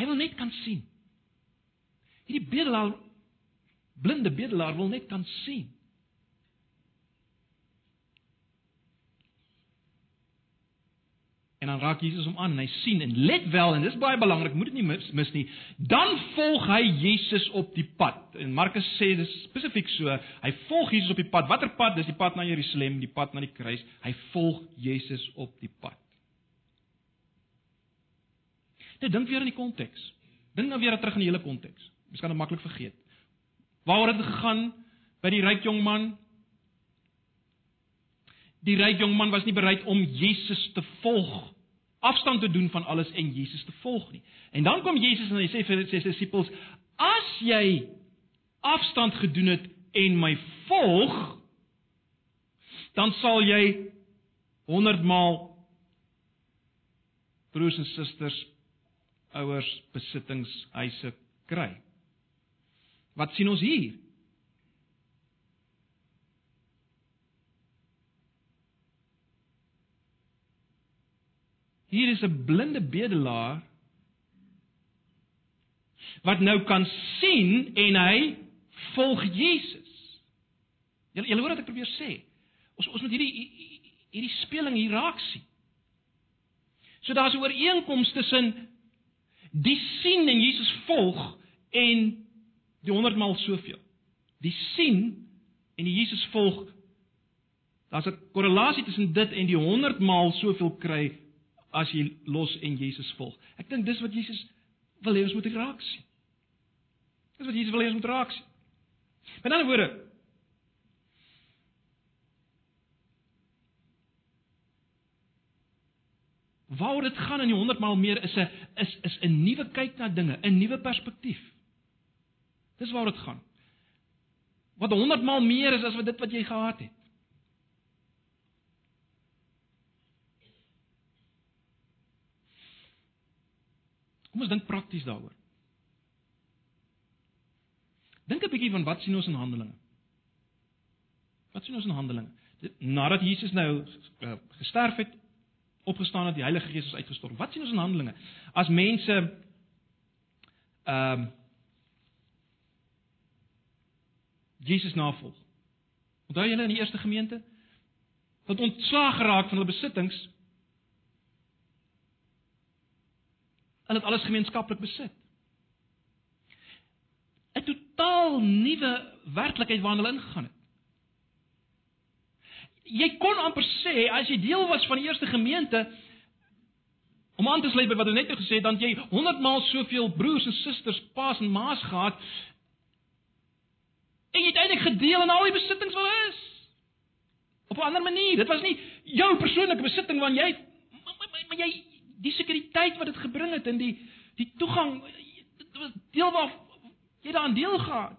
Hy wil net kan sien. Hierdie bedelaar blinde bedelaar wil net kan sien. En dan raak Jesus hom aan en hy sien en let wel en dis baie belangrik, moet dit nie mis, mis nie. Dan volg hy Jesus op die pad. En Markus sê dis spesifiek so, hy volg Jesus op die pad. Watter pad? Dis die pad na Jerusalem, die pad na die kruis. Hy volg Jesus op die pad. Net dink weer aan die konteks. Dink nou weer terug aan die hele konteks. Mens kan dit maklik vergeet. Waaroor het dit gegaan by die ryk jong man? Die ryk jong man was nie bereid om Jesus te volg, afstand te doen van alles en Jesus te volg nie. En dan kom Jesus en hy sê vir sy disippels: "As jy afstand gedoen het en my volg, dan sal jy 100 maal broers en susters, ouers, besittings, huise kry." Wat sien ons hier? Hier is 'n blinde bedelaar wat nou kan sien en hy volg Jesus. Julle julle hoor wat ek probeer sê. Ons ons moet hierdie hierdie speling hier raak sien. So daar's 'n ooreenkoms tussen die sien en Jesus volg en die 100 maal soveel. Die sien en die Jesus volg. Daar's 'n korrelasie tussen dit en die 100 maal soveel kry as jy los en Jesus volg. Ek dink dis wat Jesus wil hê ons moet raak sien. Dis wat Jesus wil hê ons moet raak sien. Met ander woorde, Waaroor dit gaan in die 100 maal meer is 'n is is 'n nuwe kyk na dinge, 'n nuwe perspektief. Dis waaroor dit gaan. Wat 100 maal meer is as wat dit wat jy gehad het. Kom ons dink prakties daaroor. Dink 'n bietjie van wat sien ons in Handelinge? Wat sien ons in Handelinge? Nadat Jesus nou uh, gesterf het, opgestaan het, die Heilige Gees is uitgestort. Wat sien ons in Handelinge? As mense ehm um, Jesus navolg. Onthou julle in die eerste gemeente wat ontslaag geraak van hulle besittings. Hulle het alles gemeenskaplik besit. 'n Totaal nuwe werklikheid waarin hulle ingegaan het jy kon amper sê as jy deel was van die eerste gemeente om aan te sluit by wat ek net nou gesê het, dan jy 100 maal soveel broers en susters, paas en maas gehad. En jy het eintlik gedeel in al die besittings wat is. Op 'n ander manier. Dit was nie jou persoonlike besitting want jy maar, maar, maar jy die sekuriteit wat dit gebring het in die die toegang dit was deel waar jy daaraan deel gehad.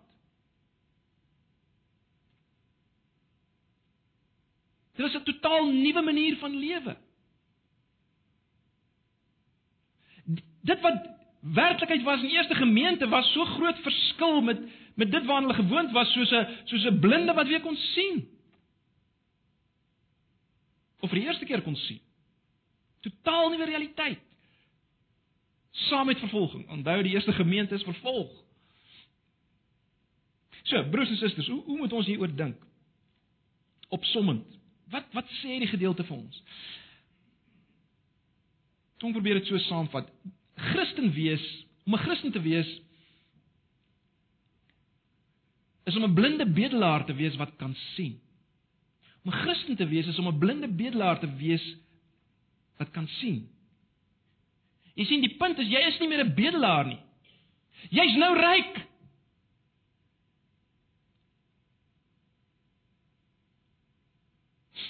Dit was 'n totaal nuwe manier van lewe. Dit wat werklikheid was in die eerste gemeente was so groot verskil met met dit waarna hulle gewoond was soos 'n soos 'n blinde wat weer kon sien. Of vir die eerste keer kon sien. Totaal nuwe realiteit. Saam met vervolging. Onthou die eerste gemeente is vervolg. So, broers en susters, hoe hoe moet ons hieroor dink? Opsommend. Wat wat sê die gedeelte vir ons? Kom probeer dit so saamvat. Christen wees, om 'n Christen te wees is om 'n blinde bedelaar te wees wat kan sien. Om 'n Christen te wees is om 'n blinde bedelaar te wees wat kan sien. Jy sien die punt is jy is nie meer 'n bedelaar nie. Jy's nou ryk.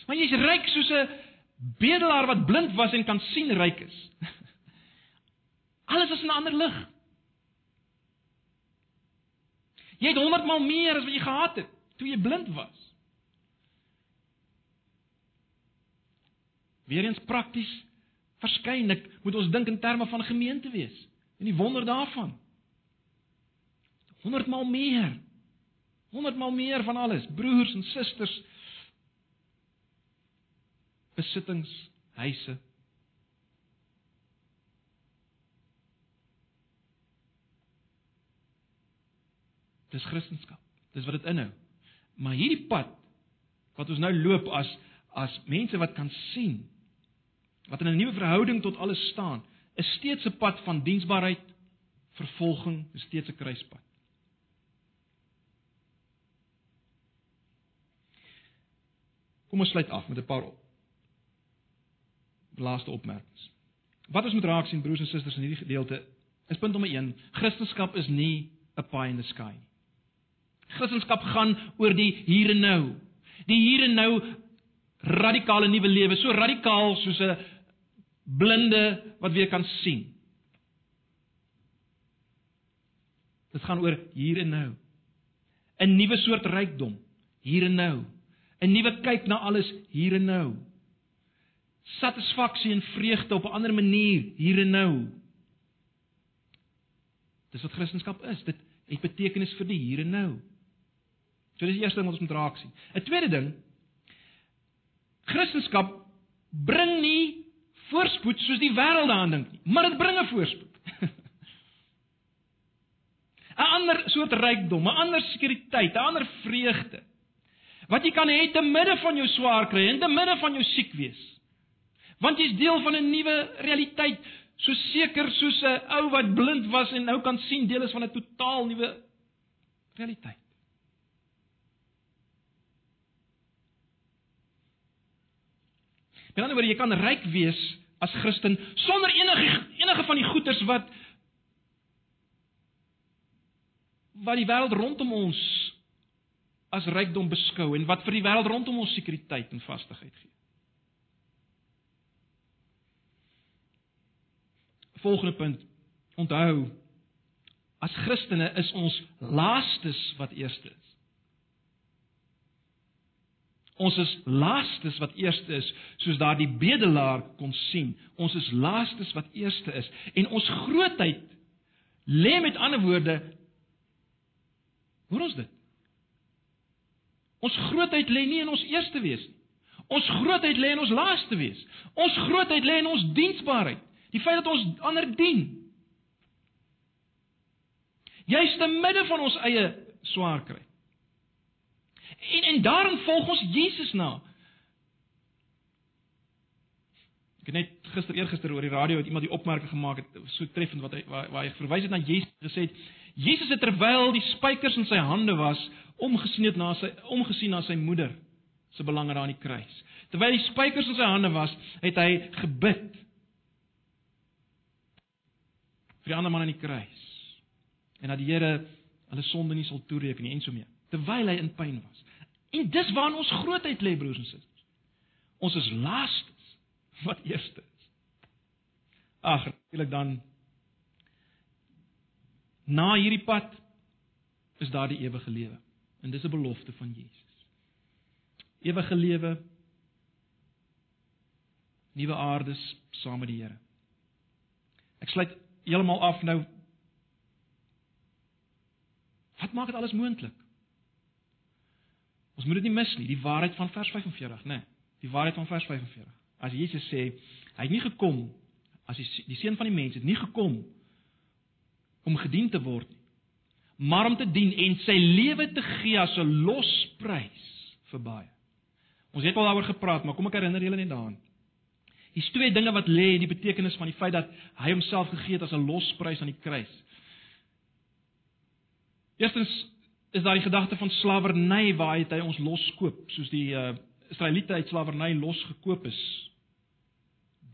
Maar jy's ryk soos 'n bedelaar wat blind was en kan sien ryk is. Alles is in 'n ander lig. Jy het 100 maal meer as wat jy gehad het toe jy blind was. Weerens prakties verskynlik moet ons dink in terme van gemeente wees en die wonder daarvan. 100 maal meer. 100 maal meer van alles, broers en susters, besittings, huise. Dis Christendom. Dis wat dit inhou. Maar hierdie pad wat ons nou loop as as mense wat kan sien wat in 'n nuwe verhouding tot alles staan, is steeds 'n pad van diensbaarheid, vervolging, is steeds 'n kruispad. Kom ons sluit af met 'n paar laaste opmerkings. Wat ons moet raak sien broers en susters in hierdie gedeelte is punt nommer 1. Christendom is nie 'n pie in the sky nie. Christendom gaan oor die hier en nou. Die hier en nou radikale nuwe lewe, so radikaal soos 'n blinde wat weer kan sien. Dit gaan oor hier en nou. 'n Nuwe soort rykdom hier en nou. 'n Nuwe kyk na alles hier en nou satisfaksie en vreugde op 'n ander manier hier en nou. Dis wat Christendom is. Dit het betekenis vir die hier en nou. So dis die eerste ding wat ons moet raak sien. 'n Tweede ding, Christendom bring nie voorspoed soos die wêreld daaraan dink nie, maar dit bring 'n voorspoed. 'n Ander soort rykdom, 'n ander sekuriteit, 'n ander vreugde. Wat jy kan hê te midde van jou swaar kry en te midde van jou siek wees. Want jy's deel van 'n nuwe realiteit, so seker soos 'n ou wat blind was en nou kan sien deel is van 'n totaal nuwe realiteit. Met ander woorde, jy kan ryk wees as Christen sonder enige enige van die goeders wat wat die wêreld rondom ons as rykdom beskou en wat vir die wêreld rondom ons sekuriteit en vastigheid gee. Volgende punt. Onthou, as Christene is ons laastes wat eerste is. Ons is laastes wat eerste is, soos daardie bedelaar kon sien. Ons is laastes wat eerste is en ons grootheid lê met ander woorde hoor ons dit? Ons grootheid lê nie in ons eerste wees nie. Ons grootheid lê in ons laaste wees. Ons grootheid lê in ons diensbaarheid. Die feit dat ons ander dien. Juist te midde van ons eie swaar kry. En en daarin volg ons Jesus na. Ek het net gister eergister oor die radio het iemand die opmerking gemaak het so treffend wat hy waar, waar hy verwys het na Jesus gesê het Jesus het terwyl die spykers in sy hande was omgesien het na sy omgesien na sy moeder se belange daar aan die kruis. Terwyl die spykers in sy hande was, het hy gebid vir die ander man aan die kruis. En dat die Here hulle sonde nie sal toereken nie en so mee. Terwyl hy in pyn was. En dis waar ons grootheid lê broers en susters. Ons is laastes wat eerste is. Ag, natuurlik dan na hierdie pad is daar die ewige lewe. En dis 'n belofte van Jesus. Ewige lewe nuwe aardes saam met die Here. Ek sluit heeltemal af nou. Wat maak dit alles moontlik? Ons moet dit nie mis nie, die waarheid van vers 45, né? Nee, die waarheid van vers 45. As Jesus sê, hy het nie gekom as die, die seun van die mens het nie gekom om gedien te word nie, maar om te dien en sy lewe te gee as 'n losprys vir baie. Ons het al daaroor gepraat, maar kom ek herinner julle net daaraan. Hier's twee dinge wat lê in die betekenis van die feit dat hy homself gegee het as 'n losprys aan die kruis. Eerstens is daar die gedagte van slawerny waar hy ons loskoop, soos die uh, Israeliete uit slawerny losgekoop is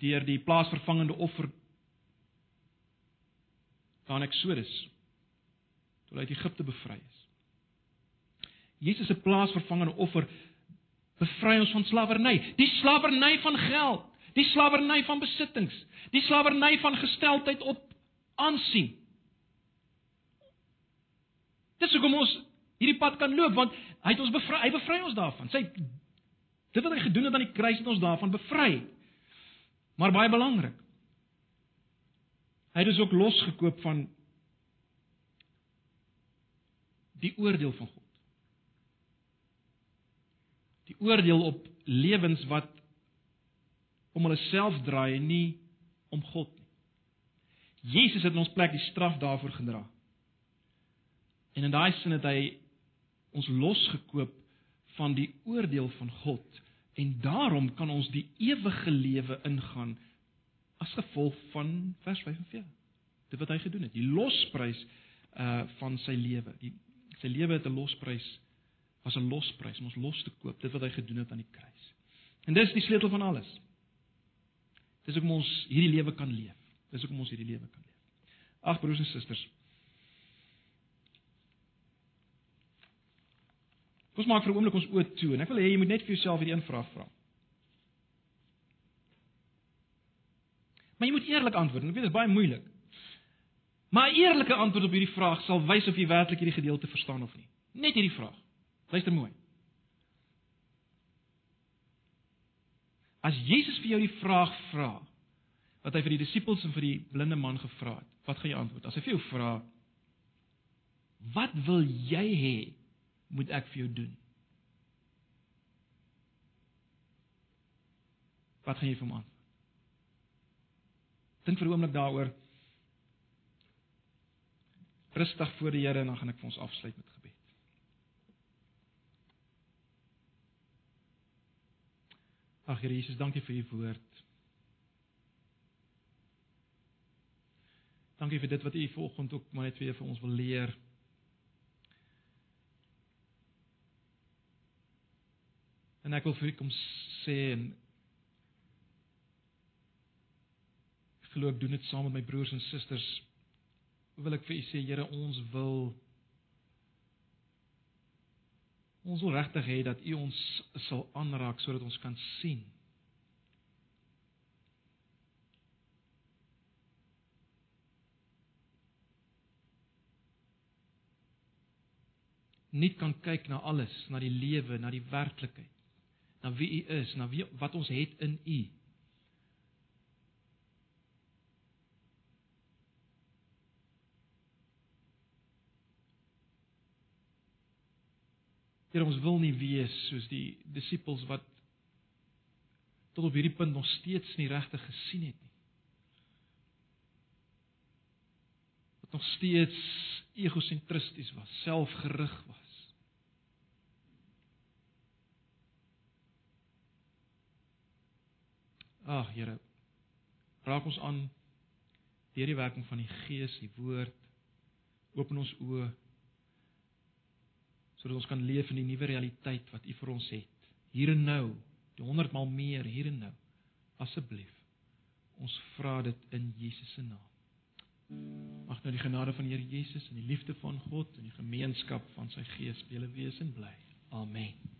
deur die plaasvervangende offer van Exodus toe hy uit Egipte bevry is. Jesus se plaasvervangende offer bevry ons van slawerny, die slawerny van geld, die slawerny van besittings, die slawerny van gesteldheid op aansien. Dis hoekom ons hierdie pad kan loop want hy het ons bevry, hy bevry ons daarvan. Sy dit wat hy gedoen het aan die kruis het ons daarvan bevry. Maar baie belangrik. Hy het ons ook losgekoop van die oordeel van God. Die oordeel op lewens wat om hulle self draai en nie om God nie. Jesus het in ons plek die straf daarvoor gedra. En in daai sin het hy ons losgekoop van die oordeel van God en daarom kan ons die ewige lewe ingaan as gevolg van vers 45. Dit wat hy gedoen het, die losprys uh van sy lewe. Die sy lewe het 'n losprys was 'n losprys om ons los te koop, dit wat hy gedoen het aan die kruis. En dis die sleutel van alles. Dis hoekom ons hierdie lewe kan leef. Dis hoekom ons hierdie lewe kan leef. Ag broers en susters. Ons maak vir 'n oomblik ons oë toe en ek wil hê jy moet net vir jouself hierdie een vraag vra. Maar jy moet eerlik antwoord. Ek weet dit is baie moeilik. Maar 'n eerlike antwoord op hierdie vraag sal wys of jy werklik hierdie gedeelte verstaan of nie. Net hierdie vraag. Luister mooi. As Jesus vir jou die vraag vra wat hy vir die disippels en vir die blinde man gevra het, wat gaan jy antwoord? As hy vir jou vra wat wil jy hê moet ek vir jou doen? Wat gaan jy vir hom antwoord? Dink vir 'n oomblik daaroor. Rustig voor die Here en dan gaan ek vir ons afsluit met gebed. Ag Here Jesus, dankie vir u woord. Dankie vir dit wat u vanoggend ook maar net weer vir ons wil leer. En ek wil vir u kom sê en ek glo ek doen dit saam met my broers en susters. Wil ek vir u sê Here, ons wil Ons wil regtig hê dat U ons sal aanraak sodat ons kan sien. Nie kan kyk na alles, na die lewe, na die werklikheid, na wie U is, na wie wat ons het in U. Here ons wil nie wees soos die disippels wat tot op hierdie punt nog steeds nie regtig gesien het nie. Wat nog steeds egosentristies was, selfgerig was. Ag Here, raak ons aan deur die werking van die Gees, die woord, open ons oë sodat ons kan leef in die nuwe realiteit wat U vir ons het. Hier en nou, die 100 maal meer hier en nou. Asseblief. Ons vra dit in Jesus se naam. Mag nou die genade van die Here Jesus en die liefde van God en die gemeenskap van sy Gees julle wees en bly. Amen.